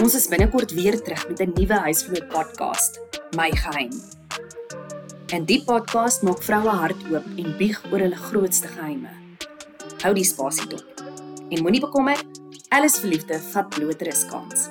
Ons is binnekort weer terug met 'n nuwe huisgenoot podcast, My Geheim. In die podcast maak vroue hart oop en bieg oor hulle grootste geheime. Hou die spasie dop. En moenie bekommer, alles verliefde vat blotere kans.